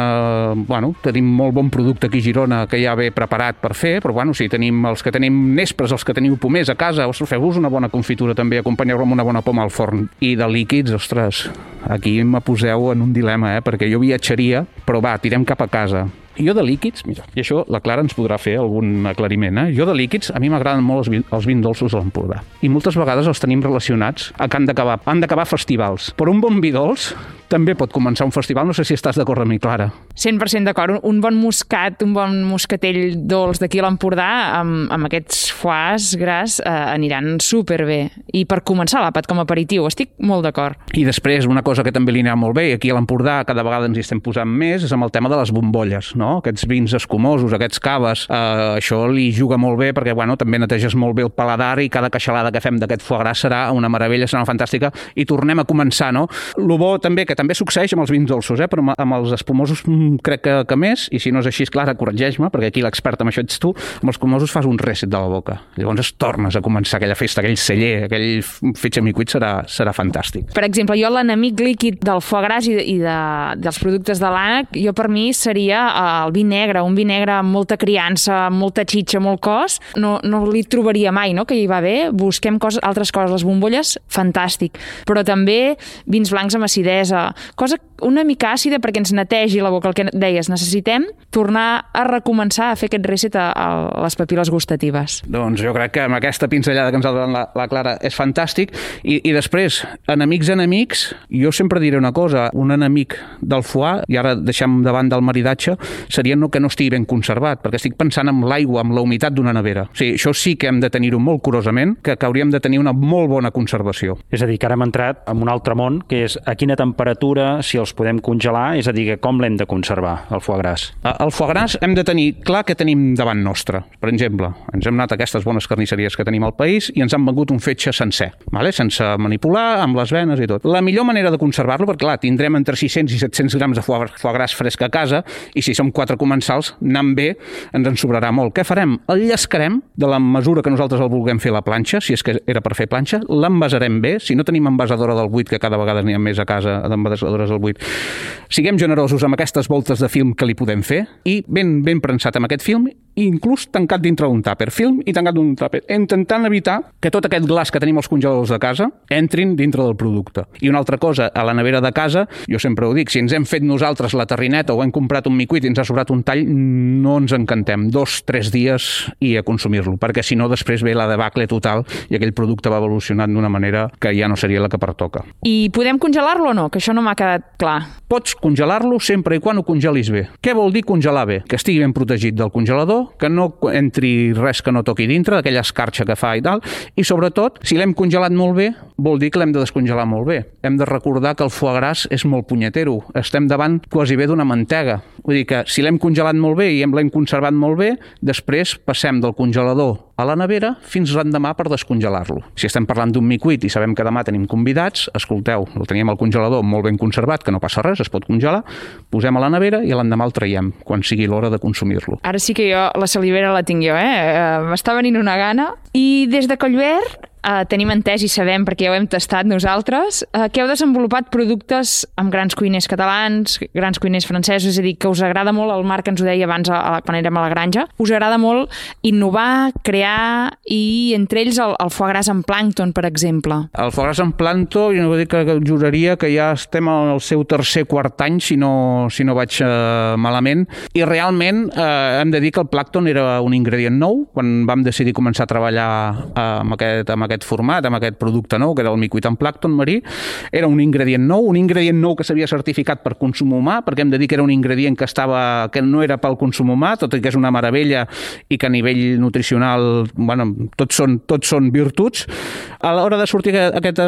S8: Bueno, tenim molt bon producte aquí a Girona que ja ve preparat per fer, però bueno, si tenim els que tenim nespres, els que teniu pomers a casa, ostres, feu-vos una bona confitura també, acompanyeu-lo amb una bona poma al forn. I de líquids, ostres, aquí me poseu en un dilema, eh? perquè jo viatjaria, però va, tirem cap a casa. Jo de líquids, mira, i això la Clara ens podrà fer algun aclariment, eh? Jo de líquids, a mi m'agraden molt els, vi, els vins dolços de l'Empordà. I moltes vegades els tenim relacionats a que han d'acabar han d'acabar festivals. Però un bon vi dolç també pot començar un festival. No sé si estàs d'acord amb mi, Clara.
S2: 100% d'acord. Un bon moscat, un bon moscatell dolç d'aquí a l'Empordà, amb, amb aquests foies gras, eh, aniran superbé. I per començar l'àpat com a aperitiu, estic molt d'acord.
S8: I després, una cosa que també li anirà molt bé, i aquí a l'Empordà cada vegada ens hi estem posant més, és amb el tema de les bombolles, no? Aquests vins escumosos, aquests caves, eh, això li juga molt bé perquè, bueno, també neteges molt bé el paladar i cada queixalada que fem d'aquest foie gras serà una meravella, serà una fantàstica i tornem a començar, no? Lo bo també que també succeeix amb els vins dolços, eh? però amb els espumosos mm, crec que, que més, i si no és així, Clara, corregeix-me, perquè aquí l'expert amb això ets tu, amb els espumosos fas un reset de la boca. Llavors es tornes a començar aquella festa, aquell celler, aquell fetge micuit serà, serà fantàstic.
S2: Per exemple, jo l'enemic líquid del foie gras i, i de, dels productes de l'ànec, jo per mi seria el vi negre, un vi negre amb molta criança, amb molta xitxa, molt cos, no, no li trobaria mai, no?, que hi va bé, busquem coses, altres coses, les bombolles, fantàstic, però també vins blancs amb acidesa, cosa una mica àcida perquè ens netegi la boca, el que deies, necessitem tornar a recomençar a fer aquest reset a, a les papil·les gustatives.
S8: Doncs jo crec que amb aquesta pinzellada que ens ha donat la, la Clara és fantàstic i, i després, enemics enemics, jo sempre diré una cosa, un enemic del foie, i ara deixem davant del maridatge, seria no que no estigui ben conservat, perquè estic pensant en l'aigua, amb la humitat d'una nevera. O sigui, això sí que hem de tenir-ho molt curosament, que, que hauríem de tenir una molt bona conservació.
S6: És a dir, que ara hem entrat en un altre món, que és a quina temperatura si els podem congelar, és a dir, com l'hem de conservar, el foie gras?
S8: El foie gras hem de tenir clar que tenim davant nostre. Per exemple, ens hem anat a aquestes bones carnisseries que tenim al país i ens han vengut un fetge sencer, vale? sense manipular, amb les venes i tot. La millor manera de conservar-lo, perquè clar, tindrem entre 600 i 700 grams de foie, foie gras fresc a casa i si som quatre comensals, anant bé, ens en sobrarà molt. Què farem? El llescarem de la mesura que nosaltres el vulguem fer a la planxa, si és que era per fer planxa, l'envasarem bé, si no tenim envasadora del buit, que cada vegada n'hi ha més a casa d'envasadores del buit, Siguem generosos amb aquestes voltes de film que li podem fer i ben, ben prensat amb aquest film i inclús tancat dintre d'un tàper, film i tancat d'un tàper, intentant evitar que tot aquest glaç que tenim als congeladors de casa entrin dintre del producte. I una altra cosa, a la nevera de casa, jo sempre ho dic, si ens hem fet nosaltres la terrineta o hem comprat un micuit i ens ha sobrat un tall, no ens encantem. Dos, tres dies i a consumir-lo, perquè si no després ve la debacle total i aquell producte va evolucionant d'una manera que ja no seria la que pertoca.
S2: I podem congelar-lo o no? Que això no m'ha quedat clar.
S8: Pots congelar-lo sempre i quan ho congelis bé. Què vol dir congelar bé? Que estigui ben protegit del congelador, que no entri res que no toqui dintre, d'aquella escarxa que fa i tal, i sobretot, si l'hem congelat molt bé, vol dir que l'hem de descongelar molt bé. Hem de recordar que el foie gras és molt punyetero. Estem davant quasi bé d'una mantega. Vull dir que si l'hem congelat molt bé i l'hem conservat molt bé, després passem del congelador a la nevera fins l'endemà per descongelar-lo. Si estem parlant d'un micuit i sabem que demà tenim convidats, escolteu, el teníem al congelador molt ben conservat, que no passa res, es pot congelar, posem a la nevera i l'endemà el traiem, quan sigui l'hora de consumir-lo.
S2: Ara sí que jo la salivera la tinc jo, eh? eh m'està venint una gana. I des de Collverd eh, tenim entès i sabem, perquè ja ho hem tastat nosaltres, eh, que heu desenvolupat productes amb grans cuiners catalans, grans cuiners francesos, és a dir, que us agrada molt, el Marc ens ho deia abans a, a, quan érem a la granja, us agrada molt innovar, crear i entre ells el, el foie gras en plàncton, per exemple.
S8: El foie gras en plàncton, jo no vull dir que juraria que ja estem al seu tercer quart any, si no, si no vaig eh, malament, i realment eh, hem de dir que el plàncton era un ingredient nou, quan vam decidir començar a treballar eh, amb, aquest, amb aquest aquest format, amb aquest producte nou, que era el micuit en plàcton marí, era un ingredient nou, un ingredient nou que s'havia certificat per consum humà, perquè hem de dir que era un ingredient que, estava, que no era pel consum humà, tot i que és una meravella i que a nivell nutricional, bueno, tots són, tots són virtuts. A l'hora de sortir aquest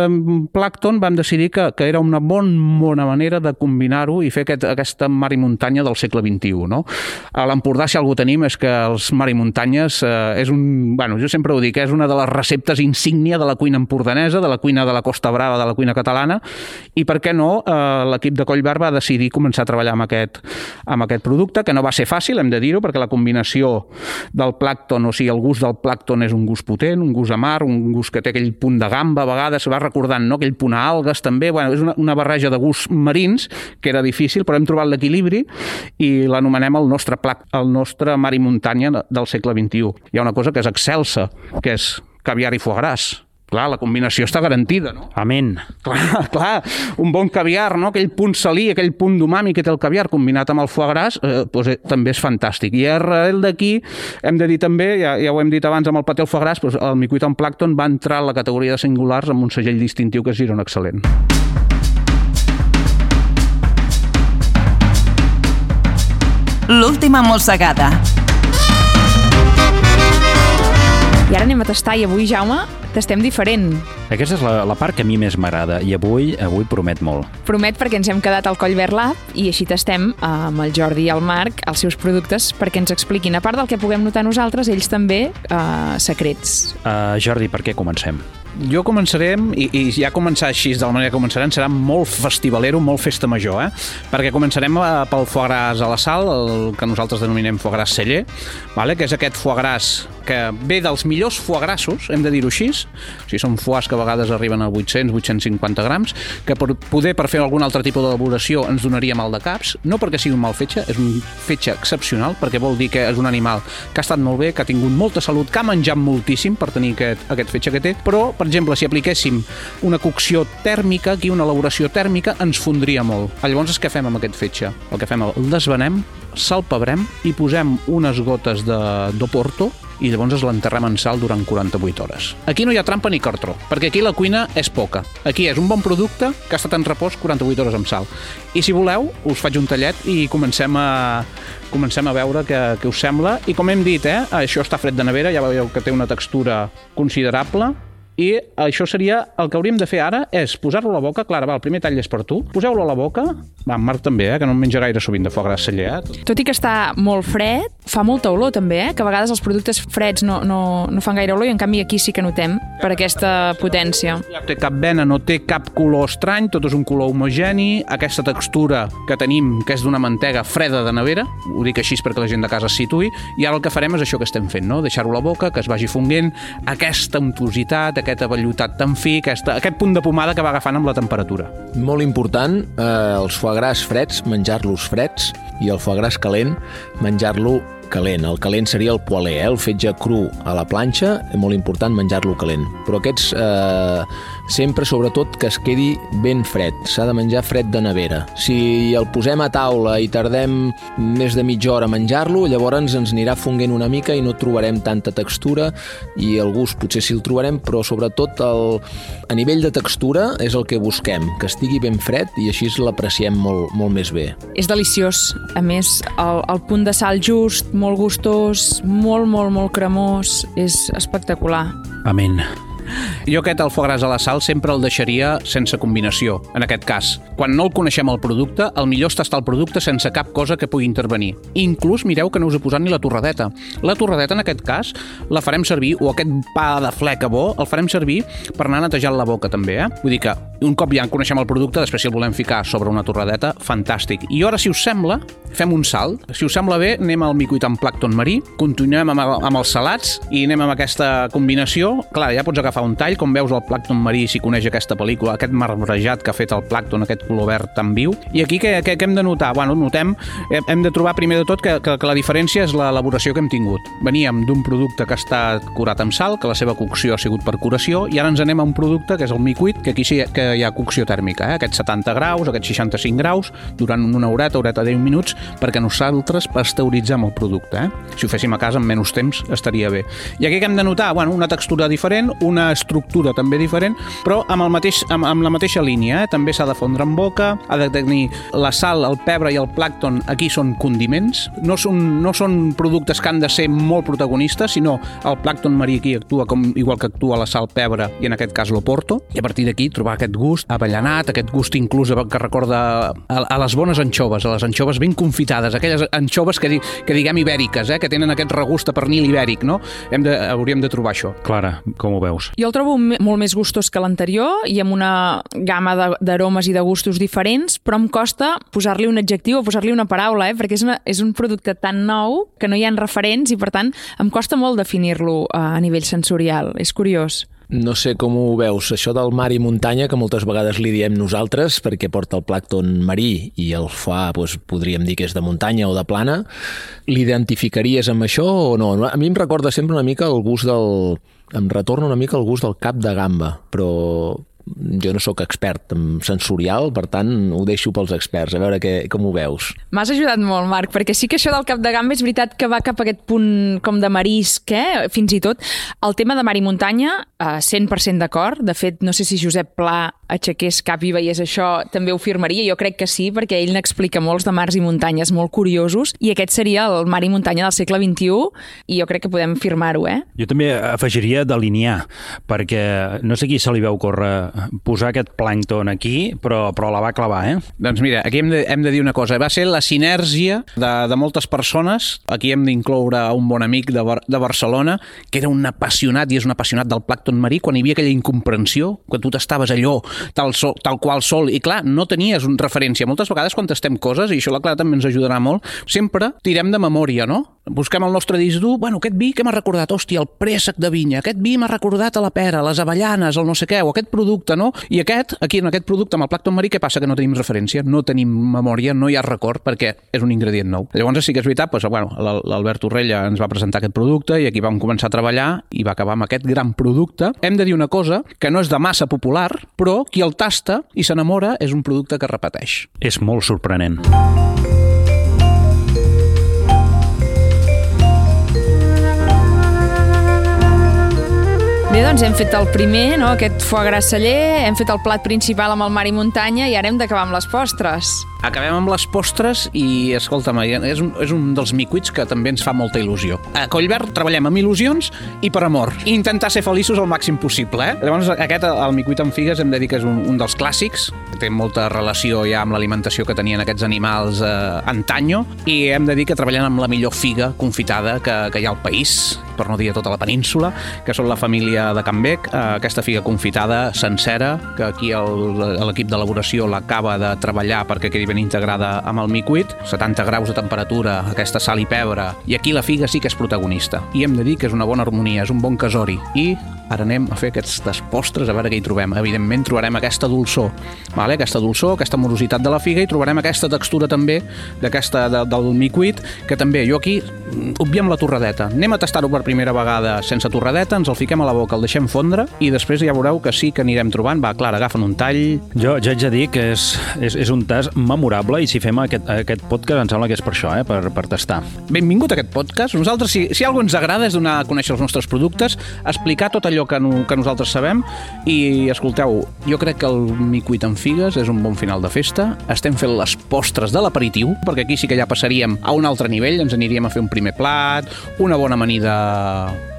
S8: plàcton vam decidir que, que era una bon, bona manera de combinar-ho i fer aquest, aquesta mar i muntanya del segle XXI. No? A l'Empordà, si algú tenim, és que els mar i muntanyes eh, és un... Bueno, jo sempre ho dic, és una de les receptes insignes insígnia de la cuina empordanesa, de la cuina de la Costa Brava, de la cuina catalana, i per què no eh, l'equip de Collverd va decidir començar a treballar amb aquest, amb aquest producte, que no va ser fàcil, hem de dir-ho, perquè la combinació del plàcton, o sigui, el gust del plàcton és un gust potent, un gust amar, un gust que té aquell punt de gamba, a vegades va recordant, no? aquell punt a algues també, bueno, és una, una barreja de gusts marins, que era difícil, però hem trobat l'equilibri i l'anomenem el nostre plac, el nostre mar i muntanya del segle XXI. Hi ha una cosa que és excelsa, que és caviar i foie gras. Clar, la combinació està garantida, no?
S3: Amén.
S8: Clar, clar, un bon caviar, no? aquell punt salí, aquell punt d'umami que té el caviar combinat amb el foie gras, eh, doncs, eh, també és fantàstic. I arrel d'aquí hem de dir també, ja, ja ho hem dit abans amb el paté al foie gras, doncs el micuit en plàcton va entrar a la categoria de singulars amb un segell distintiu que és Girona Excel·lent.
S1: L'última mossegada.
S2: I ara anem a tastar i avui, Jaume, tastem diferent.
S3: Aquesta és la, la part que a mi més m'agrada i avui avui promet molt.
S2: Promet perquè ens hem quedat al Coll Verd Lab i així tastem amb el Jordi i el Marc els seus productes perquè ens expliquin, a part del que puguem notar nosaltres, ells també eh, secrets.
S3: Uh, Jordi, per què comencem?
S8: Jo començarem, i, i ja començar així de la manera que començarem, serà molt festivalero, molt festa major, eh? perquè començarem eh, pel foie gras a la sal, el que nosaltres denominem foie gras celler, vale? que és aquest foie gras que ve dels millors foie grassos, hem de dir-ho així, o sigui, són foies que a vegades arriben a 800-850 grams, que per poder per fer algun altre tipus d'elaboració ens donaria mal de caps, no perquè sigui un mal fetge, és un fetge excepcional, perquè vol dir que és un animal que ha estat molt bé, que ha tingut molta salut, que ha menjat moltíssim per tenir aquest, aquest fetge que té, però, per exemple, si apliquéssim una cocció tèrmica, aquí una elaboració tèrmica, ens fondria molt. Llavors, què fem amb aquest fetge? El que fem, el desvenem, salpebrem i posem unes gotes de d'oporto i llavors l'enterrem en sal durant 48 hores. Aquí no hi ha trampa ni cartró, perquè aquí la cuina és poca. Aquí és un bon producte que ha estat en repòs 48 hores amb sal. I si voleu, us faig un tallet i comencem a, comencem a veure què, què us sembla. I com hem dit, eh, això està fred de nevera, ja veieu que té una textura considerable, i això seria, el que hauríem de fer ara és posar-lo a la boca, Clara, va, el primer tall és per tu, poseu-lo a la boca, va, Marc també, eh, que no en menja gaire sovint de foie gras celler, eh?
S2: Tot i que està molt fred, fa molta olor també, eh? que a vegades els productes freds no, no, no fan gaire olor i en canvi aquí sí que notem per aquesta potència.
S8: No té cap vena, no té cap color estrany, tot és un color homogeni, aquesta textura que tenim, que és d'una mantega freda de nevera, ho dic així perquè la gent de casa es situï, i ara el que farem és això que estem fent, no? deixar-ho a la boca, que es vagi fonguent, aquesta untositat, aquest avellotat tan fi, aquesta, aquest punt de pomada que va agafant amb la temperatura.
S7: Molt important, eh, els foie gras freds, menjar-los freds, i el foie gras calent, menjar-lo calent. El calent seria el poalé, eh? el fetge cru a la planxa, és molt important menjar-lo calent. Però aquests, eh, sempre, sobretot, que es quedi ben fred. S'ha de menjar fred de nevera. Si el posem a taula i tardem més de mitja hora a menjar-lo, llavors ens anirà fonguent una mica i no trobarem tanta textura i el gust potser sí el trobarem, però sobretot el, a nivell de textura és el que busquem, que estigui ben fred i així l'apreciem molt, molt més bé.
S2: És deliciós. A més, el, el punt de sal just, molt gustós, molt, molt, molt cremós, és espectacular.
S3: Amén.
S8: Jo aquest el foie gras a la sal sempre el deixaria sense combinació, en aquest cas. Quan no el coneixem el producte, el millor és tastar el producte sense cap cosa que pugui intervenir. Inclús mireu que no us he posat ni la torradeta. La torradeta, en aquest cas, la farem servir, o aquest pa de fleca bo, el farem servir per anar netejant la boca també, eh? Vull dir que un cop ja en coneixem el producte, després si el volem ficar sobre una torradeta, fantàstic. I ara, si us sembla, fem un salt. Si us sembla bé, anem al micuit amb plàcton marí, continuem amb, amb els salats i anem amb aquesta combinació. Clar, ja pots agafar un tall, com veus el plàcton marí, si coneix aquesta pel·lícula, aquest marbrejat que ha fet el plàcton, aquest color verd tan viu. I aquí què, què, què hem de notar? Bueno, notem, hem de trobar primer de tot que, que, que la diferència és l'elaboració que hem tingut. Veníem d'un producte que està curat amb sal, que la seva cocció ha sigut per curació, i ara ens anem a un producte que és el micuit, que aquí sí que hi ha cocció tèrmica, eh? aquests 70 graus, aquests 65 graus, durant una horeta, horeta 10 minuts, perquè nosaltres pasteuritzem el producte. Eh? Si ho féssim a casa en menys temps estaria bé. I aquí que hem de notar? Bueno, una textura diferent, una estructura també diferent, però amb, el mateix, amb, amb la mateixa línia. Eh? També s'ha de fondre en boca, ha de tenir la sal, el pebre i el plàcton, aquí són condiments, no són, no són productes que han de ser molt protagonistes, sinó el plàcton marí aquí actua com igual que actua la sal, pebre i en aquest cas l'oporto, i a partir d'aquí trobar aquest gust avellanat, aquest gust inclús que recorda a, a les bones anxoves, a les anxoves ben confitades, aquelles anxoves que, que diguem ibèriques, eh? que tenen aquest regust a pernil ibèric, no? Hem de, hauríem de trobar això.
S3: Clara, com ho veus?
S2: Jo el trobo molt més gustós que l'anterior i amb una gamma d'aromes i de gustos diferents, però em costa posar-li un adjectiu o posar-li una paraula, eh? perquè és, una, és un producte tan nou que no hi ha referents i, per tant, em costa molt definir-lo eh, a nivell sensorial. És curiós.
S7: No sé com ho veus, això del mar i muntanya, que moltes vegades li diem nosaltres, perquè porta el plàcton marí i el fa, doncs, podríem dir que és de muntanya o de plana, l'identificaries amb això o no? A mi em recorda sempre una mica el gust del... em retorna una mica el gust del cap de gamba, però jo no sóc expert en sensorial, per tant, ho deixo pels experts, a veure què, com ho veus.
S2: M'has ajudat molt, Marc, perquè sí que això del cap de gamba és veritat que va cap a aquest punt com de marisc, eh? fins i tot. El tema de mar i muntanya, eh, 100% d'acord. De fet, no sé si Josep Pla aixequés cap i veiés això, també ho firmaria. Jo crec que sí, perquè ell n'explica molts de mars i muntanyes molt curiosos, i aquest seria el mar i muntanya del segle XXI, i jo crec que podem firmar-ho, eh?
S3: Jo també afegiria delinear, perquè no sé qui se li veu córrer posar aquest plàncton aquí, però, però la va clavar, eh?
S8: Doncs mira, aquí hem de, hem de dir una cosa. Va ser la sinergia de, de moltes persones. Aquí hem d'incloure un bon amic de, Bar de Barcelona, que era un apassionat, i és un apassionat del plàncton marí, quan hi havia aquella incomprensió, quan tu t'estaves allò, tal, sol, tal qual sol, i clar, no tenies una referència. Moltes vegades quan tastem coses, i això la Clara també ens ajudarà molt, sempre tirem de memòria, no? Busquem el nostre disc dur, bueno, aquest vi que m'ha recordat, hòstia, el préssec de vinya, aquest vi m'ha recordat a la pera, les avellanes, el no sé què, o aquest producte, no? I aquest, aquí en aquest producte, amb el plàcton marí, què passa? Que no tenim referència, no tenim memòria, no hi ha record, perquè és un ingredient nou. Llavors sí que és veritat, doncs, bueno, l'Albert Torrella ens va presentar aquest producte i aquí vam començar a treballar i va acabar amb aquest gran producte. Hem de dir una cosa, que no és de massa popular, però qui el tasta i s'enamora és un producte que repeteix.
S3: És molt sorprenent.
S2: Bé, doncs hem fet el primer, no? aquest foie gras celler, hem fet el plat principal amb el mar i muntanya i ara hem d'acabar amb les postres.
S8: Acabem amb les postres i, escolta'm, és un, és un dels micuits que també ens fa molta il·lusió. A Collverd treballem amb il·lusions i per amor. I intentar ser feliços el màxim possible, eh? Llavors, aquest, el micuit amb figues, hem de dir que és un, un dels clàssics, té molta relació ja amb l'alimentació que tenien aquests animals eh, antanyo, i hem de dir que treballem amb la millor figa confitada que, que hi ha al país, per no dir a tota la península, que són la família de Can Bec, eh, aquesta figa confitada sencera, que aquí l'equip d'elaboració l'acaba de treballar perquè quedi ben integrada amb el micuit, 70 graus de temperatura, aquesta sal i pebre, i aquí la figa sí que és protagonista. I hem de dir que és una bona harmonia, és un bon casori, i ara anem a fer aquestes postres, a veure què hi trobem. Evidentment trobarem aquesta dolçor, vale? aquesta dolçor, aquesta morositat de la figa i trobarem aquesta textura també d'aquesta de, del micuit, que també jo aquí mm, obviem la torradeta. Anem a tastar-ho per primera vegada sense torradeta, ens el fiquem a la boca, el deixem fondre i després ja veureu que sí que anirem trobant. Va, clar, agafen un tall...
S3: Jo, jo haig de dir que és, és, és un tast memorable i si fem aquest, aquest podcast em sembla que és per això, eh? per, per tastar.
S8: Benvingut a aquest podcast. Nosaltres, si, si alguna ens agrada, és donar a conèixer els nostres productes, explicar tot allò que, no, que nosaltres sabem i, escolteu, jo crec que el micuit amb figues és un bon final de festa. Estem fent les postres de l'aperitiu, perquè aquí sí que ja passaríem a un altre nivell, ens aniríem a fer un primer plat, una bona amanida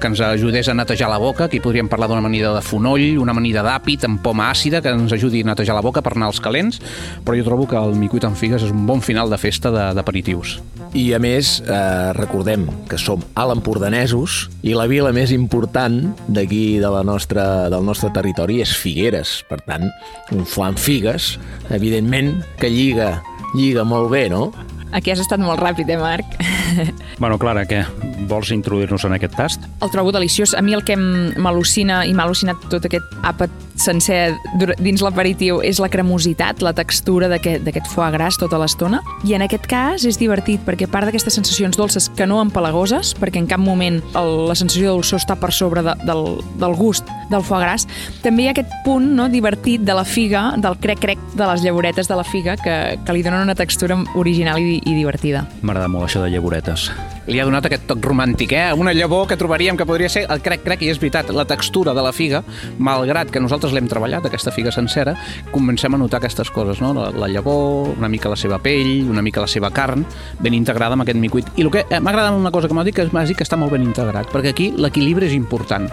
S8: que ens ajudés a netejar la boca, aquí podríem parlar d'una amanida de fonoll, una amanida d'àpid amb poma àcida que ens ajudi a netejar la boca per anar als calents, però jo trobo que el micuit amb figues és un bon final de festa d'aperitius.
S7: I a més, eh, recordem que som a l'Empordanesos i la vila més important d'aquí de la nostra, del nostre territori és Figueres. Per tant, un flan figues, evidentment que lliga, lliga molt bé, no?
S2: Aquí has estat molt ràpid, eh, Marc?
S3: Bueno, Clara, què? Vols introduir-nos en aquest tast?
S2: El trobo deliciós. A mi el que m'al·lucina i m'ha al·lucinat tot aquest àpat sencer dins l'aperitiu és la cremositat, la textura d'aquest foie gras tota l'estona. I en aquest cas és divertit perquè part d'aquestes sensacions dolces que no empalagoses, perquè en cap moment el, la sensació de dolçor està per sobre de, del, del gust del foie gras, també hi ha aquest punt no, divertit de la figa, del crec-crec de les llavoretes de la figa que, que li donen una textura original i, i divertida.
S3: M'agrada molt això de llavoretes
S8: li ha donat aquest toc romàntic, eh? Una llavor que trobaríem que podria ser el crec-crec, i és veritat, la textura de la figa, malgrat que nosaltres l'hem treballat, aquesta figa sencera, comencem a notar aquestes coses, no? La, la llavor, una mica la seva pell, una mica la seva carn, ben integrada amb aquest micuit. I el que eh, m'ha agradat una cosa que m'ha dit, que m'ha dit que està molt ben integrat, perquè aquí l'equilibri és important.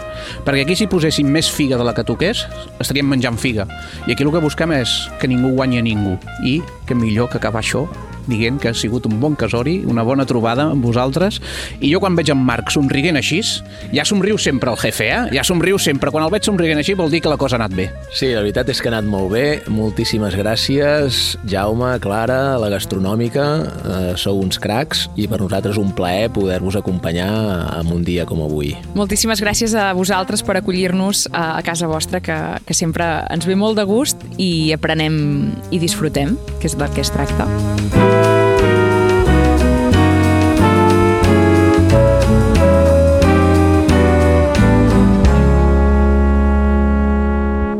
S8: Perquè aquí si poséssim més figa de la que toqués, estaríem menjant figa. I aquí el que busquem és que ningú guanyi a ningú. I que millor que acabar això dient que ha sigut un bon casori, una bona trobada amb vosaltres. I jo quan veig en Marc somriguent així, ja somriu sempre el jefe, eh? Ja somriu sempre. Quan el veig somriguent així vol dir que la cosa ha anat bé.
S7: Sí, la veritat és que ha anat molt bé. Moltíssimes gràcies, Jaume, Clara, la gastronòmica. Eh, sou uns cracs i per nosaltres un plaer poder-vos acompanyar en un dia com avui.
S2: Moltíssimes gràcies a vosaltres per acollir-nos a, a casa vostra, que, que sempre ens ve molt de gust i aprenem i disfrutem, que és del que es tracta.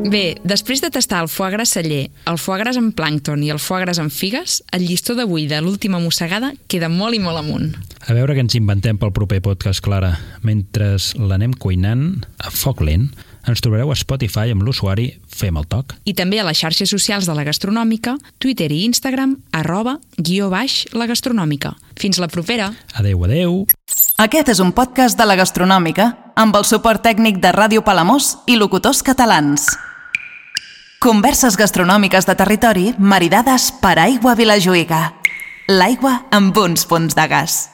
S2: Bé, després de tastar el foie gras celler, el foie gras amb plàncton i el foie gras amb figues, el llistó d'avui de l'última mossegada queda molt i molt amunt.
S3: A veure què ens inventem pel proper podcast, Clara. Mentre l'anem cuinant a foc lent, ens trobareu a Spotify amb l'usuari Fem el Toc.
S2: I també a les xarxes socials de la gastronòmica, Twitter i Instagram, arroba, guió baix, la gastronòmica. Fins la propera.
S3: Adeu, adeu.
S1: Aquest és un podcast de la gastronòmica amb el suport tècnic de Ràdio Palamós i locutors catalans. Converses gastronòmiques de territori maridades per Aigua Vilajuïga. L'aigua amb uns punts de gas.